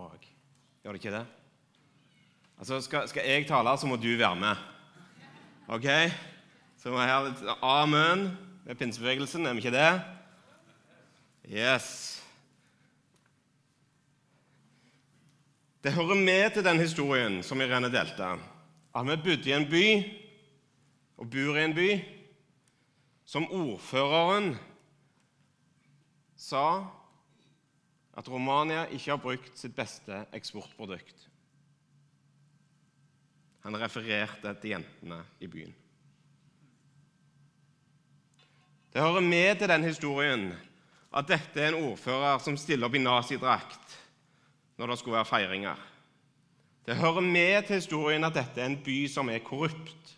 òg. Gjør det ikke det? Altså, skal, skal, jeg tale, så må du være med. OK? Så må jeg ha litt amen med pinsebevegelsen. Er vi ikke det? Yes. Det hører med til den historien som Irene delte, at vi bodde i en by og bor i en by som ordføreren sa at Romania ikke har brukt sitt beste eksportprodukt. Han refererte til jentene i byen. Det hører med til den historien at dette er en ordfører som stiller opp i nazidrakt når det skulle være feiringer. Det hører med til historien at dette er en by som er korrupt.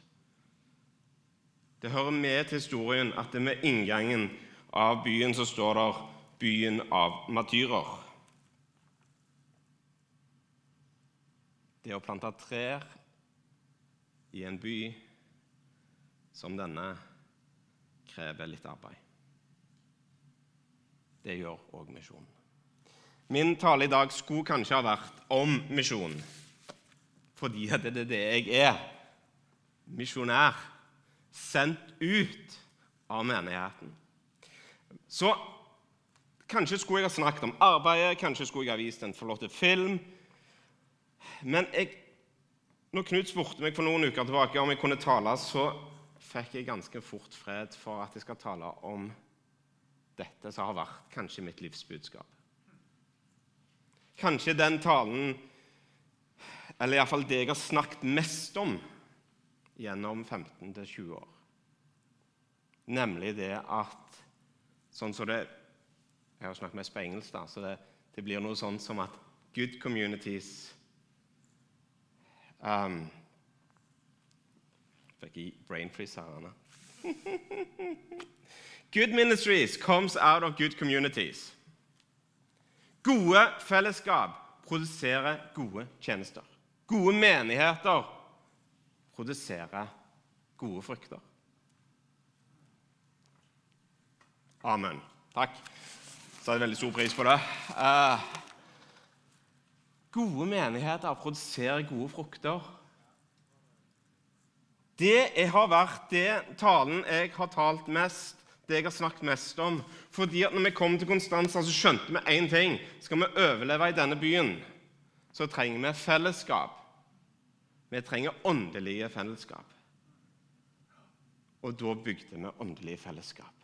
Det hører med til historien at det med inngangen av byen så står der 'byen av matyrer'. Det å plante trær i en by som denne krever litt arbeid. Det gjør òg misjonen. Min tale i dag skulle kanskje ha vært om misjon, fordi det er det jeg er. Misjonær. Sendt ut av menigheten. Så kanskje skulle jeg ha snakket om arbeidet, kanskje skulle jeg ha vist en flott film. Men jeg, når Knut spurte meg for noen uker tilbake om jeg kunne tale, så fikk jeg ganske fort fred for at jeg skal tale om dette som har vært kanskje mitt livsbudskap. Kanskje den talen, eller iallfall det jeg har snakket mest om gjennom 15-20 år. Nemlig det at sånn som det Jeg har snakket mest på engelsk, da, så det, det blir noe sånn som at good communities um, Fikk i brain freeze her, Anna. good ministries comes out of good communities. Gode fellesskap produserer gode tjenester. Gode menigheter produserer gode frukter. Amen. Takk. Jeg veldig stor pris på det. Eh, gode menigheter produserer gode frukter. Det har vært det talen jeg har talt mest det jeg har snakket mest om. Fordi at når vi kom til Konstanza, så skjønte vi én ting. Skal vi overleve i denne byen, så trenger vi fellesskap. Vi trenger åndelige fellesskap. Og da bygde vi åndelige fellesskap.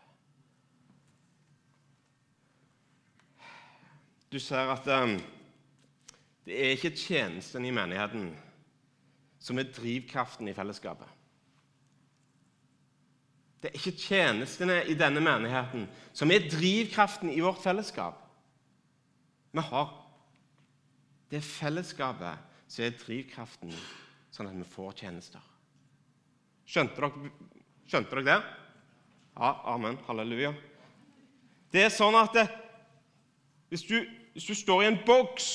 Du ser at um, det er ikke tjenesten i menigheten som er drivkraften i fellesskapet. Det er ikke tjenestene i denne menigheten som er drivkraften i vårt fellesskap. Vi har det fellesskapet som er drivkraften, sånn at vi får tjenester. Skjønte dere, skjønte dere det? Ja, amen. Halleluja. Det er sånn at det, hvis, du, hvis du står i en boks,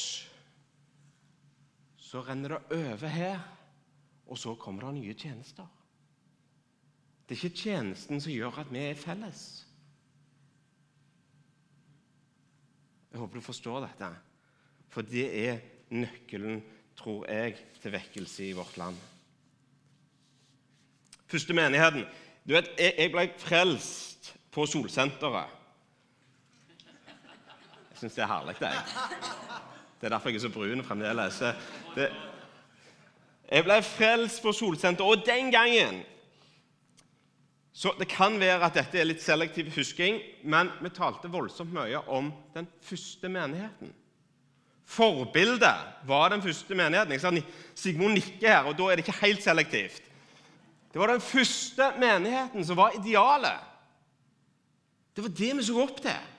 så renner det over her, og så kommer det nye tjenester. Det er ikke tjenesten som gjør at vi er felles. Jeg håper du forstår dette, for det er nøkkelen, tror jeg, til vekkelse i vårt land. Første menigheten. Du vet, Jeg ble frelst på Solsenteret. Syns det er herlig, det. Det er derfor jeg er så brun fremdeles. Det, jeg ble frelst på Solsenteret, og den gangen så Det kan være at dette er litt selektiv husking, men vi talte voldsomt mye om den første menigheten. Forbildet var den første menigheten. Jeg sa Sigmund nikker her, og da er det ikke helt selektivt. Det var den første menigheten som var idealet. Det var det vi så opp til.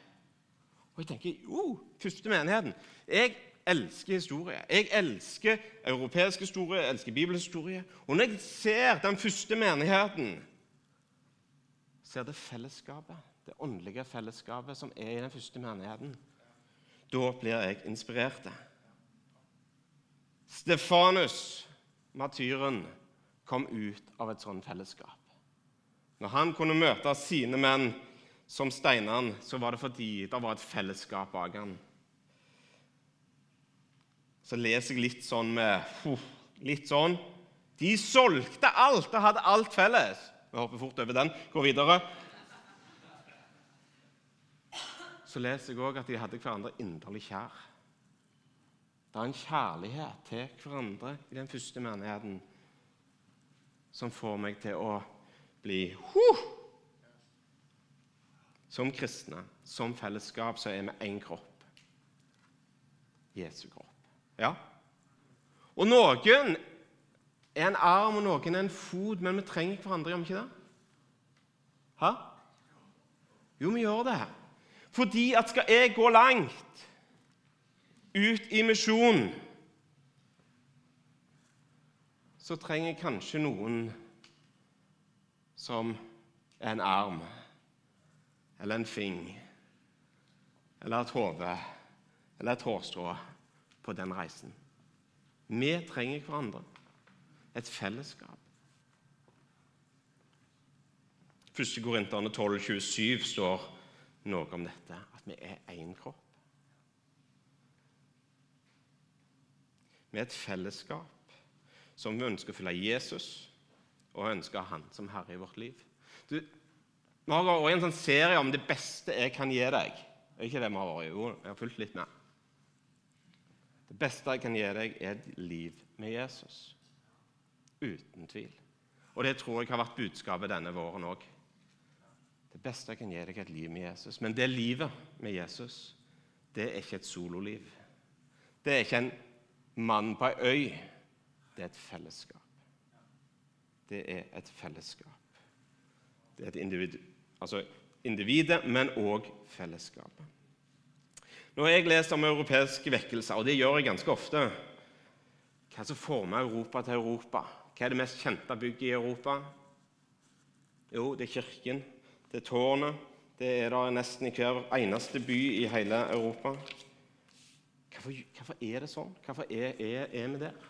Og jeg tenker jo, første menigheten. Jeg elsker historie. Jeg elsker europeisk historie, jeg elsker bibelhistorie. Og når jeg ser den første menigheten ser det fellesskapet, det åndelige fellesskapet som er i den første menigheten. Da blir jeg inspirert. Stefanus, matyren, kom ut av et sånt fellesskap. Når han kunne møte sine menn som steinene, så var det fordi det var et fellesskap bak han. Så leser jeg litt sånn med Litt sånn. De solgte alt og hadde alt felles. Vi hopper fort over den. Går videre. Så leser jeg òg at de hadde hverandre inderlig kjær. Det er en kjærlighet til hverandre i den første menigheten som får meg til å bli huh! Som kristne, som fellesskap, så er vi én kropp. Jesu kropp. Ja? Og noen er en arm, og noen er en fot, men vi trenger hverandre, gjør vi ikke det? Hæ? Jo, vi gjør det. Fordi at skal jeg gå langt ut i misjon, så trenger jeg kanskje noen som er en arm eller en fing eller et hode eller et hårstrå på den reisen. Vi trenger hverandre. Et fellesskap. 1. Korinterne 12, 27 står noe om dette, at vi er én kropp. Vi er et fellesskap som vi ønsker å følge Jesus og ønsker Han som Herre i vårt liv. Du, vi har også en sånn serie om det beste jeg kan gi deg. Er ikke det vi har vært i? Jo, jeg har fulgt litt med. Det beste jeg kan gi deg, er et liv med Jesus. Uten tvil. Og det tror jeg har vært budskapet denne våren òg. Det beste jeg kan gi deg, er et liv med Jesus. Men det livet med Jesus, det er ikke et sololiv. Det er ikke en mann på ei øy. Det er et fellesskap. Det er et fellesskap. Det er et individ, altså individet, men òg fellesskapet. Når jeg leser om europeiske vekkelser, og det gjør jeg ganske ofte Hva som former Europa til Europa? Hva er det mest kjente bygget i Europa? Jo, det er kirken. Det er tårnet. Det er det nesten i hver eneste by i hele Europa. Hvorfor, hvorfor er det sånn? Hvorfor er, er, er vi der?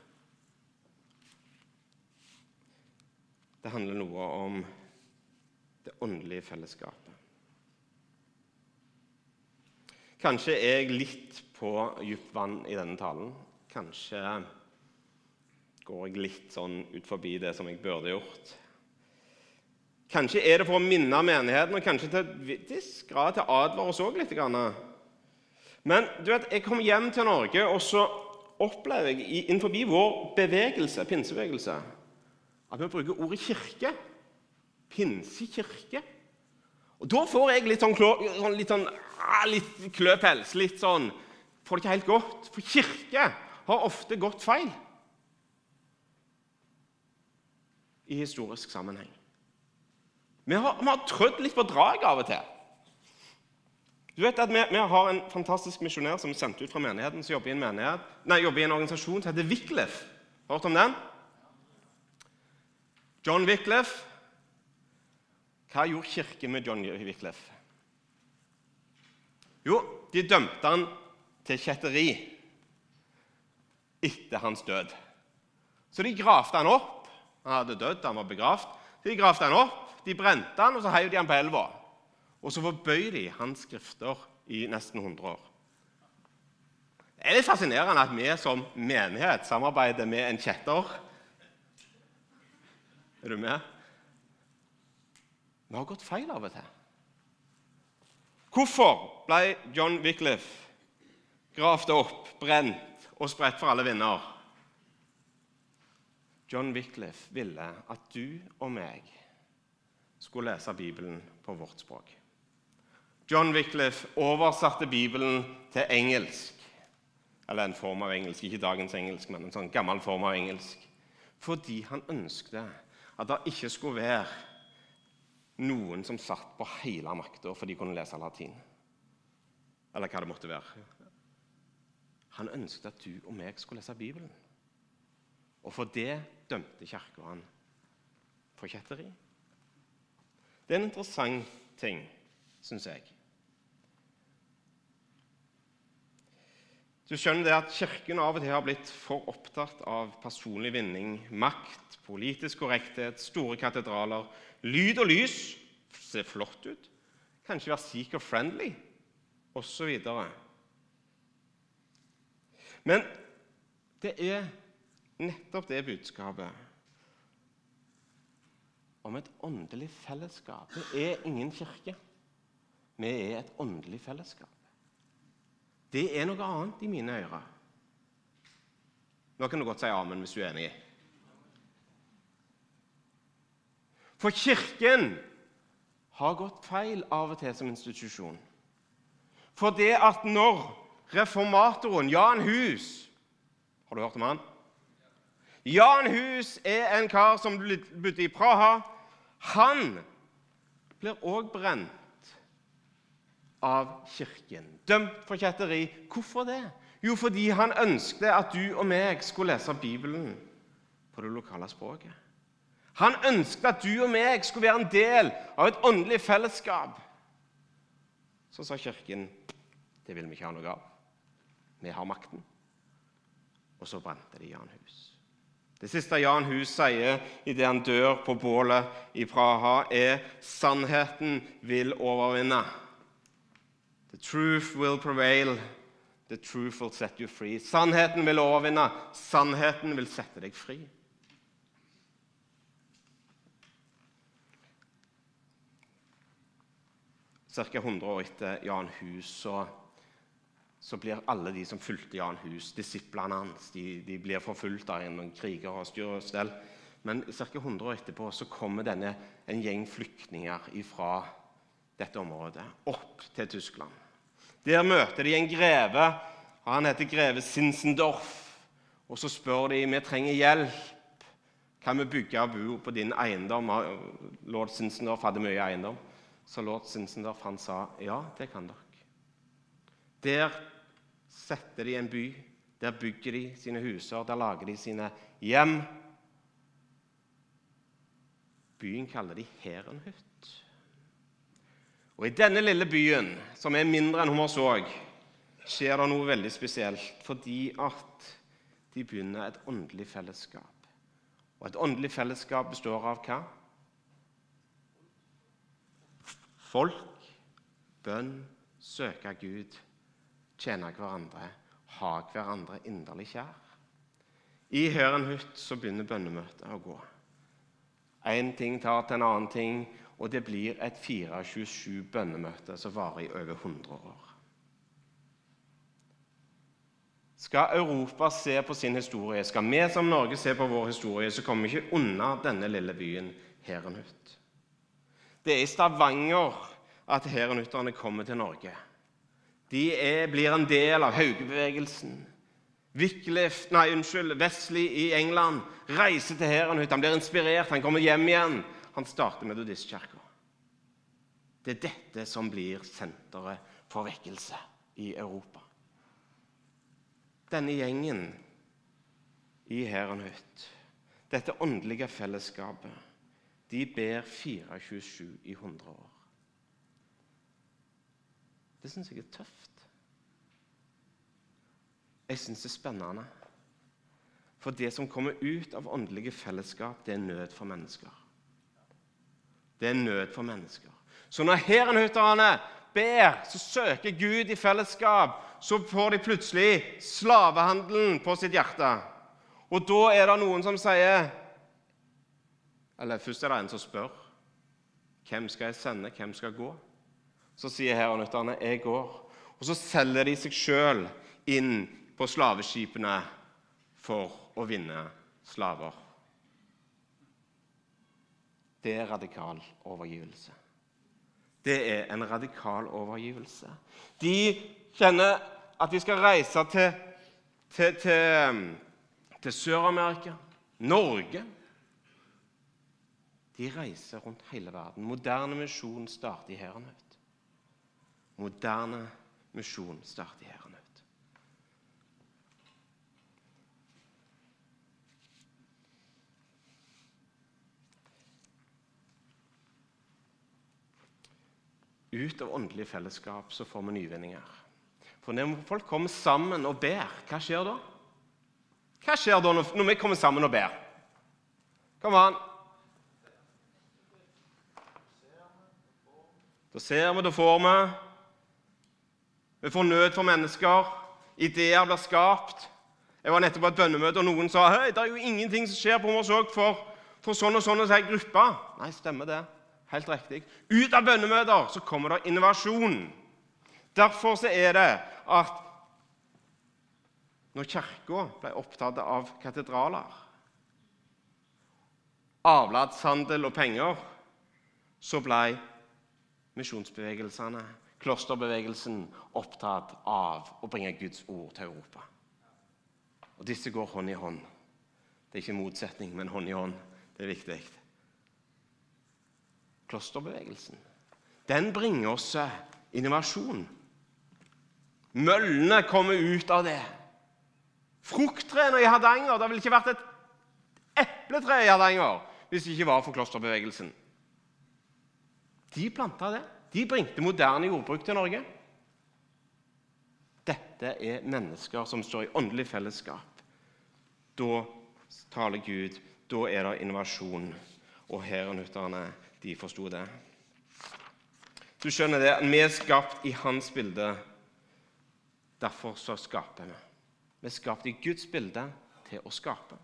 Det handler noe om det åndelige fellesskapet. Kanskje er jeg litt på dypt vann i denne talen. Kanskje går jeg litt sånn ut forbi det som jeg burde gjort. Kanskje er det for å minne menigheten, og kanskje til viss grad til å advare oss òg litt. Men du vet, jeg kom hjem til Norge, og så opplever jeg innenfor vår bevegelse, pinsebevegelse, at vi bruker ordet kirke pinsekirke. Og Da får jeg litt sånn, sånn litt, sånn, ah, litt kløpels. Litt sånn Får det ikke helt godt. For kirke har ofte gått feil i historisk sammenheng. Vi har, vi har trødd litt på draget av og til. Du vet at vi, vi har en fantastisk misjonær som er sendt ut fra menigheten, som jobber i en, menighet, nei, jobber i en organisasjon som heter Wycliffe. Hørt om den? John Wycliffe hva gjorde kirken med John Wycliffe? Jo, de dømte han til kjetteri etter hans død. Så de gravde han opp. Han hadde dødd, han var begravd. De gravde han opp, de brente han, og så heiv de han på elva. Og så forbøy de hans skrifter i nesten 100 år. Det er litt fascinerende at vi som menighet samarbeider med en kjetter. Er du med? Vi har gått feil av og til. Hvorfor ble John Wycliffe gravd opp, brent og spredt for alle vinder? John Wycliffe ville at du og meg skulle lese Bibelen på vårt språk. John Wycliffe oversatte Bibelen til engelsk. Eller en form av engelsk, ikke dagens engelsk, men en sånn gammel form av engelsk. Fordi han ønsket at det ikke skulle være noen som satt på hele makta for de kunne lese latin. Eller hva det måtte være. Han ønsket at du og meg skulle lese Bibelen. Og for det dømte kirka han for kjetteri. Det er en interessant ting, syns jeg. Du skjønner det at Kirken av og til har blitt for opptatt av personlig vinning, makt, politisk korrekthet, store katedraler, lyd og lys. Ser flott ut. Kanskje være seeker-friendly, osv. Men Det er nettopp det budskapet om et åndelig fellesskap. Det er ingen kirke. Vi er et åndelig fellesskap. Det er noe annet i mine ører. Nå kan du godt si amen hvis du er enig. For Kirken har gått feil av og til som institusjon. For det at når reformatoren Jan Hus Har du hørt om han? Jan Hus er en kar som bodde i Praha. Han blir òg brent av Kirken. Dømt for kjetteri. Hvorfor det? Jo, fordi han ønsket at du og meg skulle lese Bibelen på det lokale språket. Han ønsket at du og meg skulle være en del av et åndelig fellesskap. Så sa Kirken det vil vi ikke ha noe av. Vi har makten. Og så brente de Jan Hus. Det siste Jan Hus sier idet han dør på bålet i Praha, er 'Sannheten vil overvinne'. The truth will prevail. The truth will set you free. Sannheten vil overvinne. Sannheten vil sette deg fri. Ca. 100 år etter Jan Hus så, så, blir alle de som fulgte Jan Hus, disiplene hans, de, de blir forfulgt av noen kriger og styr og stell. Men ca. 100 år etterpå så kommer denne, en gjeng flyktninger fra dette området opp til Tyskland. Der møter de en greve. Han heter greve Sinsendorf. Og så spør de vi trenger hjelp. Kan vi bygge og bo på din eiendom? Lord Sinsendorf hadde mye eiendom. Så lord Sinsendorf han sa ja, det kan dere. Der setter de en by. Der bygger de sine huser. Der lager de sine hjem. Byen kaller de Herenhytt. Og I denne lille byen, som er mindre enn Hummersåk, skjer det noe veldig spesielt fordi at de begynner et åndelig fellesskap. Og et åndelig fellesskap består av hva? Folk, bønn, søke Gud, tjene hverandre, ha hverandre inderlig kjær. I Hørenhut så begynner bønnemøtet å gå. Én ting tar til en annen ting, og det blir et 427 bønnemøte som varer i over 100 år. Skal Europa se på sin historie, skal vi som Norge se på vår historie, så kommer vi ikke unna denne lille byen Herenhut. Det er i Stavanger at herenhutterne kommer til Norge. De er, blir en del av Haugebevegelsen. Wycliffe, nei, unnskyld, Wesley i England reiser til Herenhut. Han blir inspirert, han kommer hjem igjen. Han starter Metodistkirka. Det er dette som blir senteret for vekkelse i Europa. Denne gjengen i Herenhut, dette åndelige fellesskapet, de ber 427 i 100 år. Det syns jeg er tøft. Jeg syns det er spennende. For det som kommer ut av åndelige fellesskap, det er nød for mennesker. Det er nød for mennesker. Så når herrenhutterne ber, så søker Gud i fellesskap, så får de plutselig slavehandelen på sitt hjerte. Og da er det noen som sier Eller først er det en som spør. Hvem skal jeg sende? Hvem skal gå? Så sier herrenhutterne, 'Jeg går'. Og så selger de seg sjøl inn på slaveskipene for å vinne slaver. Det er radikal overgivelse. Det er en radikal overgivelse. De kjenner at de skal reise til, til, til, til Sør-Amerika, Norge. De reiser rundt hele verden. Moderne misjon starter i Hæren. Moderne misjon starter i Herenhøyt. Ut av åndelig fellesskap så får vi nyvinninger. For når folk kommer sammen og ber, hva skjer da? Hva skjer da når vi kommer sammen og ber? Kom an. Da ser vi, da får vi. Vi får nød for mennesker. Ideer blir skapt. Jeg var nettopp på et bønnemøte, og noen sa hei, det er jo ingenting som skjer på Morsåk for, for sånn og sånn og sånn gruppe. Nei, stemmer det. Helt riktig. Ut av bønnemøter så kommer det innovasjon. Derfor så er det at når Kirka ble opptatt av katedraler, avlatshandel og penger, så ble misjonsbevegelsene, klosterbevegelsen, opptatt av å bringe Guds ord til Europa. Og disse går hånd i hånd. Det er ikke motsetning, men hånd i hånd. Det er viktig. Klosterbevegelsen den bringer oss innovasjon. Møllene kommer ut av det. Frukttrærne i Hardanger Det ville ikke vært et epletre i Hardanger hvis det ikke var for klosterbevegelsen. De planta det. De bringte moderne jordbruk til Norge. Dette er mennesker som står i åndelig fellesskap. Da taler Gud, da er det innovasjon. Og herrenutterne, de forsto det. Du skjønner det, Vi er skapt i hans bilde. Derfor så skaper vi. Vi er skapt i Guds bilde til å skape.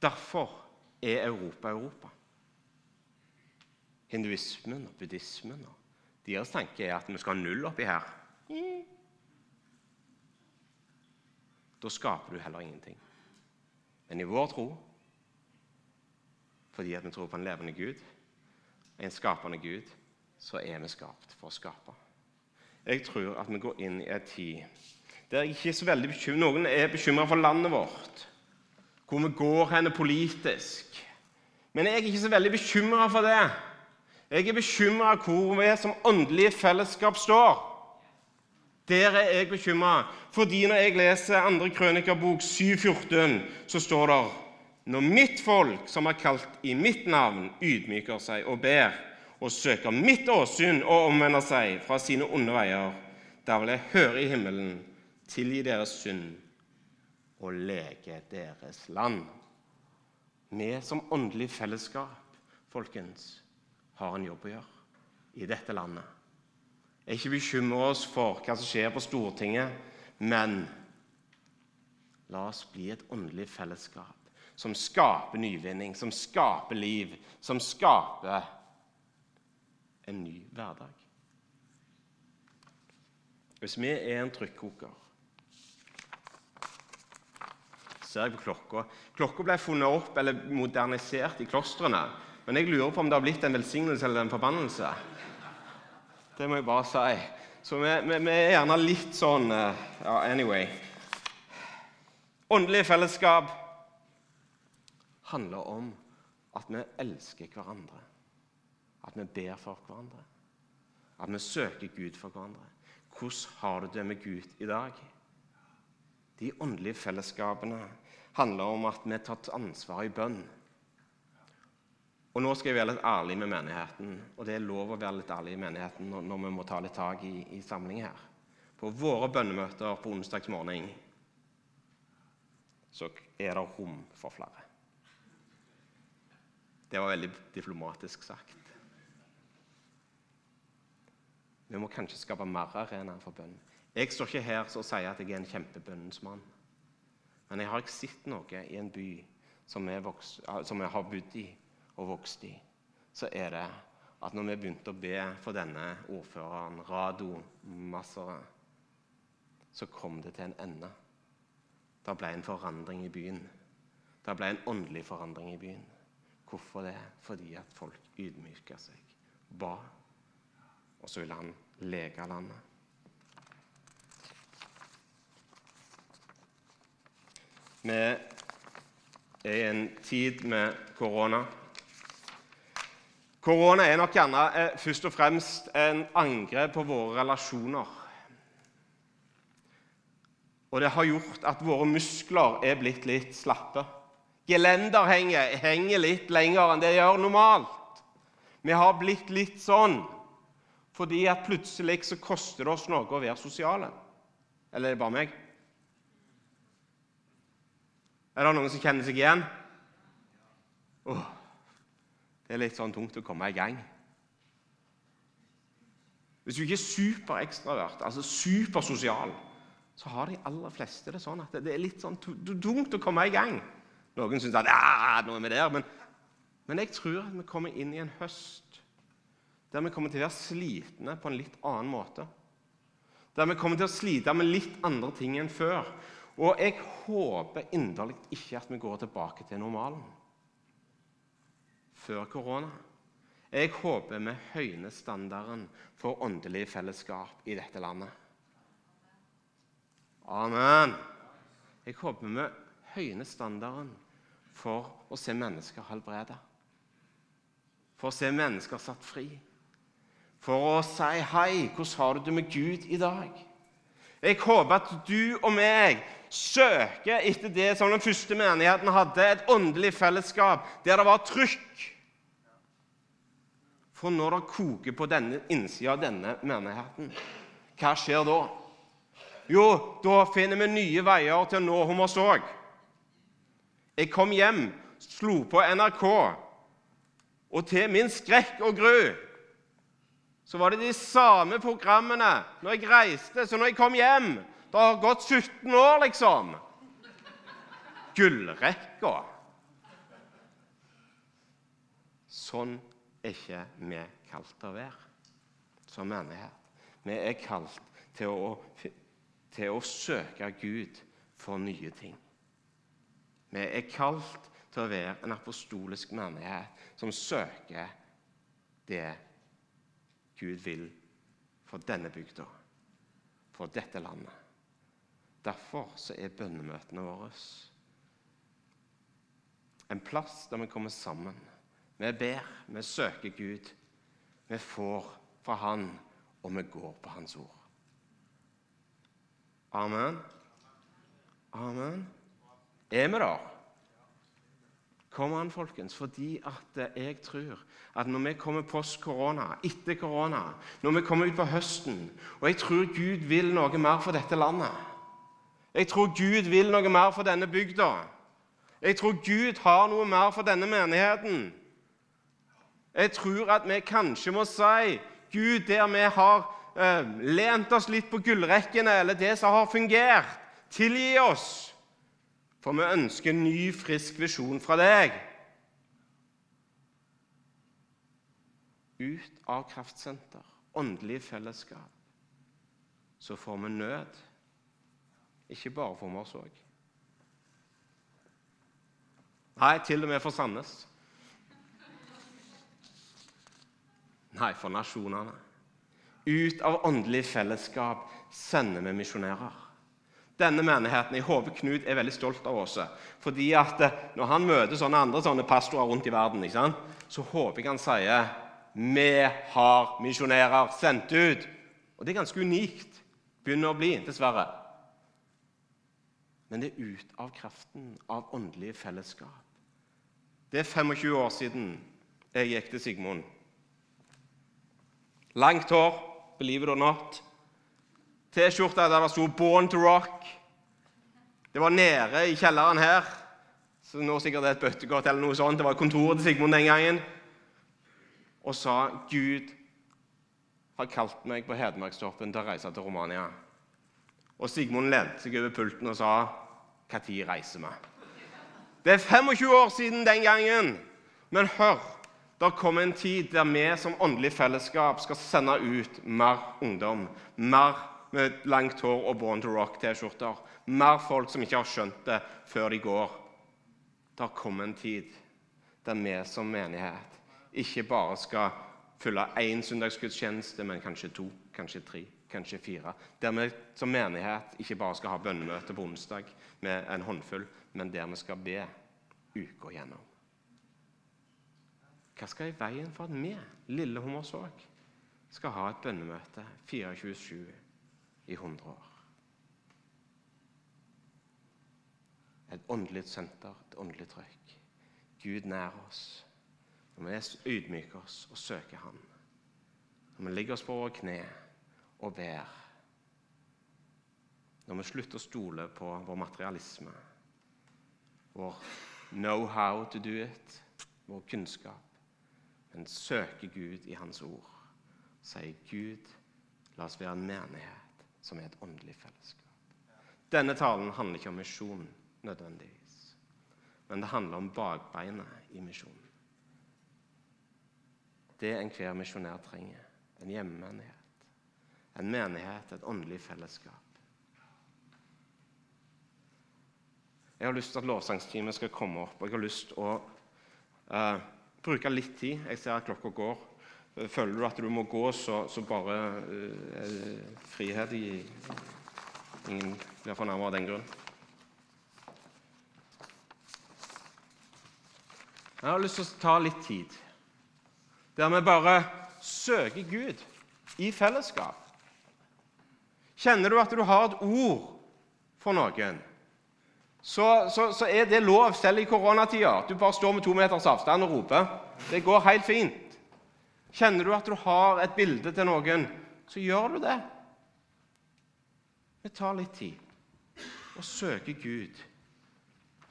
Derfor er Europa Europa. Hinduismen og buddhismen og deres tanke er at vi skal ha null oppi her. Da skaper du heller ingenting. Men i vår tro, fordi at vi tror på en levende Gud, en skapende Gud, så er vi skapt for å skape. Jeg tror at vi går inn i en tid der jeg ikke er så veldig bekymret. Noen er bekymra for landet vårt, hvor vi går hen politisk. Men jeg er ikke så veldig bekymra for det. Jeg er bekymra hvor vi som åndelige fellesskap står. Der er jeg bekymra. Fordi når jeg leser 2. Krønikerbok 7,14, så står det når mitt folk, som er kalt i mitt navn, ydmyker seg og ber og søker mitt åsyn og omvender seg fra sine onde veier, da vil jeg høre i himmelen, tilgi deres synd og lege deres land. Vi som åndelig fellesskap, folkens, har en jobb å gjøre i dette landet Jeg ikke bekymre oss for hva som skjer på Stortinget, men la oss bli et åndelig fellesskap som skaper nyvinning, som skaper liv, som skaper en ny hverdag. Hvis vi er en trykkoker ser jeg på klokka. Klokka ble funnet opp eller modernisert i klostrene. Men jeg lurer på om det har blitt en velsignelse eller en forbannelse. Det må jeg bare si. Så vi, vi, vi er gjerne litt sånn uh, Ja, anyway. Åndelig fellesskap handler om at vi elsker hverandre. At vi ber for hverandre. At vi søker Gud for hverandre. Hvordan har du det med Gud i dag? De åndelige fellesskapene handler om at vi tar ansvar i bønn. Og nå skal jeg være litt ærlig med menigheten, og det er lov å være litt ærlig i menigheten når, vi må ta litt tak i, i samling her. På våre bønnemøter på onsdagsmorgen så er det rom for flere. Det var veldig diplomatisk sagt. Vi må kanskje skape mer arenaer for bønn. Jeg står ikke her og sier at jeg er en kjempebønnens mann. Men jeg har ikke sett noe i en by som jeg, vokst, som jeg har bodd i, og vokst i, så er det at når vi begynte å be for denne ordføreren, Rado Massere, så kom det til en ende. Det ble en forandring i byen. Det ble en åndelig forandring i byen. Hvorfor det? Fordi at folk ydmyka seg, ba, og så ville han leke landet. Vi er i en tid med korona. Korona er nok gjerne eh, først og fremst en angrep på våre relasjoner. Og det har gjort at våre muskler er blitt litt slappe. Gelender henger, litt lenger enn det gjør normalt. Vi har blitt litt sånn fordi at plutselig så koster det oss noe å være sosiale. Eller er det bare meg? Er det noen som kjenner seg igjen? Oh. Det er litt sånn tungt å komme i gang. Hvis du ikke er superekstravert, altså supersosial, så har de aller fleste det sånn at det er litt sånn tungt å komme i gang. Noen syns at ja, nå er vi der. Men, men jeg tror at vi kommer inn i en høst der vi kommer til å være slitne på en litt annen måte. Der vi kommer til å slite med litt andre ting enn før. Og jeg håper inderlig ikke at vi går tilbake til normalen før korona. Jeg håper vi høyner standarden for åndelig fellesskap i dette landet. Amen. Jeg håper vi høyner standarden for å se mennesker helbreda. For å se mennesker satt fri. For å si 'Hei, hvordan har du det med Gud i dag?' Jeg håper at du og meg søker etter det som den første menigheten hadde, et åndelig fellesskap der det var trykk. For når det koker på denne innsida av denne menigheten, hva skjer da? Jo, da finner vi nye veier til å nå Hommersåk. Jeg kom hjem, slo på NRK, og til min skrekk og gru så var det de samme programmene når jeg reiste så når jeg kom hjem. Det har gått 17 år, liksom. Gullrekka. Sånn er ikke vi kalt å være som menighet. Vi er kalt til å, til å søke Gud for nye ting. Vi er kalt til å være en apostolisk menighet som søker det Gud vil for denne bygda, for dette landet. Derfor er bønnemøtene våre en plass der vi kommer sammen. Vi ber, vi søker Gud. Vi får fra Han, og vi går på Hans ord. Amen. Amen. Er vi der? Kom an, folkens, fordi at jeg tror at når vi kommer post korona, etter korona, når vi kommer ut på høsten Og jeg tror Gud vil noe mer for dette landet. Jeg tror Gud vil noe mer for denne bygda. Jeg tror Gud har noe mer for denne menigheten. Jeg tror at vi kanskje må si Gud, der vi har eh, lent oss litt på gullrekkene, eller det som har fungert, tilgi oss. For vi ønsker en ny, frisk visjon fra deg. Ut av kraftsenter, åndelig fellesskap, så får vi nød. Ikke bare for òg. Nei, til og med for Sandnes. Nei, for nasjonene. Ut av åndelig fellesskap sender vi misjonærer denne menigheten. Jeg håper Knut er veldig stolt av oss. Fordi at eh, Når han møter sånne andre sånne pastorer rundt i verden, så håper jeg han sier vi har misjonærer sendt ut. Og det er ganske unikt. Begynner å bli, dessverre. Men det er ut av kraften av åndelige fellesskap. Det er 25 år siden jeg gikk til Sigmund. Langt hår, believe it or not. T-skjorte der det sto 'Born to Rock'. Det var nede i kjelleren her. Så nå sikkert det er et bøttegodt eller noe sånt. Det var kontoret til Sigmund den gangen. Og sa 'Gud har kalt meg på Hedmarkstoppen til å reise til Romania'. Og Sigmund lente seg over pulten og sa 'Når reiser vi?' Det er 25 år siden den gangen. Men hør, det kommer en tid der vi som åndelig fellesskap skal sende ut mer ungdom, mer med langt hår og Born to Rock-T-skjorter. Mer folk som ikke har skjønt det før de går. Det har kommet en tid der vi som menighet ikke bare skal fylle én søndagsgudstjeneste, men kanskje to, kanskje tre, kanskje fire. Der vi som menighet ikke bare skal ha bønnemøte på onsdag med en håndfull, men der vi skal be uka gjennom. Hva skal i veien for at vi, lille Hummersåk, skal ha et bønnemøte 24-7 i 100 år. Et åndelig senter, et åndelig trøkk. Gud nær oss. Når vi ydmyker oss og søker Han. Når vi ligger oss på våre kne og ber. Når vi slutter å stole på vår materialisme, vår know how to do it, vår kunnskap, men søker Gud i Hans ord, sier Gud, la oss være en menighet som er et åndelig fellesskap. Denne talen handler ikke om misjon nødvendigvis, men det handler om bakbeinet i misjonen. Det enhver misjonær trenger. En hjemmenighet. en menighet, et åndelig fellesskap. Jeg har lyst til at lovsangsteamet skal komme opp, jeg har lyst til å uh, bruke litt tid. Jeg ser at klokka går. Føler du at du må gå, så, så bare uh, frihet i Ingen blir fornærmet av den grunn. Jeg har lyst til å ta litt tid der vi bare søker Gud i fellesskap. Kjenner du at du har et ord for noen? så, så, så, er det lov selv i koronatida. Du bare står med to meters avstand og roper. Det går helt fint. Kjenner du at du har et bilde til noen, så gjør du det. Vi tar litt tid og søker Gud.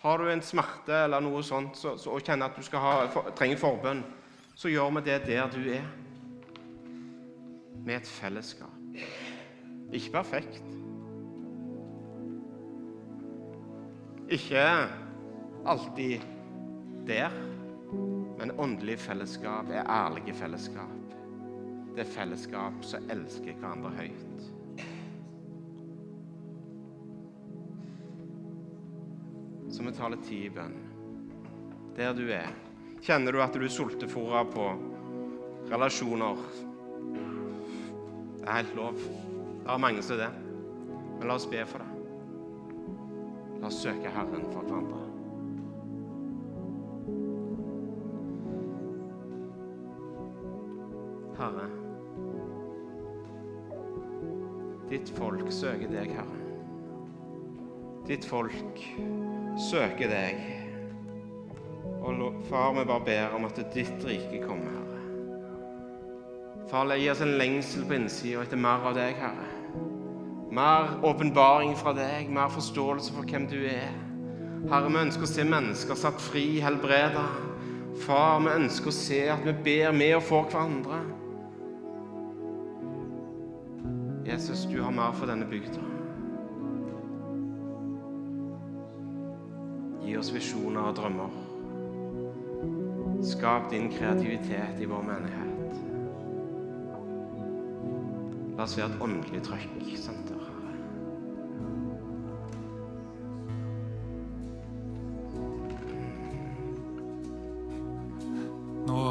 Har du en smerte eller noe sånt så, så, og kjenner at du ha, for, trenger forbønn, så gjør vi det der du er. Med et fellesskap. Ikke perfekt. Ikke alltid der, men åndelig fellesskap er ærlige fellesskap. Det er fellesskap som elsker hverandre høyt. Så vi tar litt tid i bønn. Der du er. Kjenner du at du er sultefòra på relasjoner? Det er helt lov. Det er mange som er det. Men la oss be for det. La oss søke Herren for hverandre. Ditt folk søker deg, Herre. Ditt folk søker deg. Og far, vi bare ber om at ditt rike kommer, Herre. Far, gi oss en lengsel på innsida etter mer av deg, Herre. Mer åpenbaring fra deg, mer forståelse for hvem du er. Herre, vi ønsker å se mennesker satt fri, helbreda. Far, vi ønsker å se at vi ber med og for hverandre. Mer for denne bygda. Gi oss visjoner og drømmer. Skap din kreativitet i vår menighet. La oss være et åndelig trøkksenter.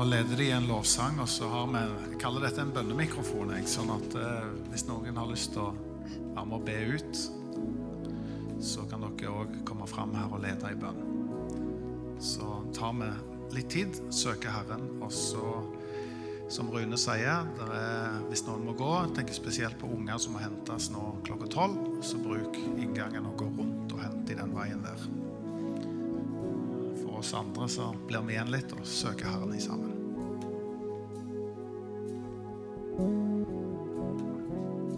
leder de en lovsang, og så har vi kaller dette en bønnemikrofon. Jeg, sånn at eh, hvis noen har lyst til å være med å be ut, så kan dere òg komme fram her og lede i bønn. Så tar vi litt tid, søker Herren, og så, som Rune sier er, Hvis noen må gå, tenker spesielt på unger som må hentes nå klokka tolv, så bruk inngangen og gå rundt og hent i den veien der. For oss andre så blir vi igjen litt og søker Herren i sammen.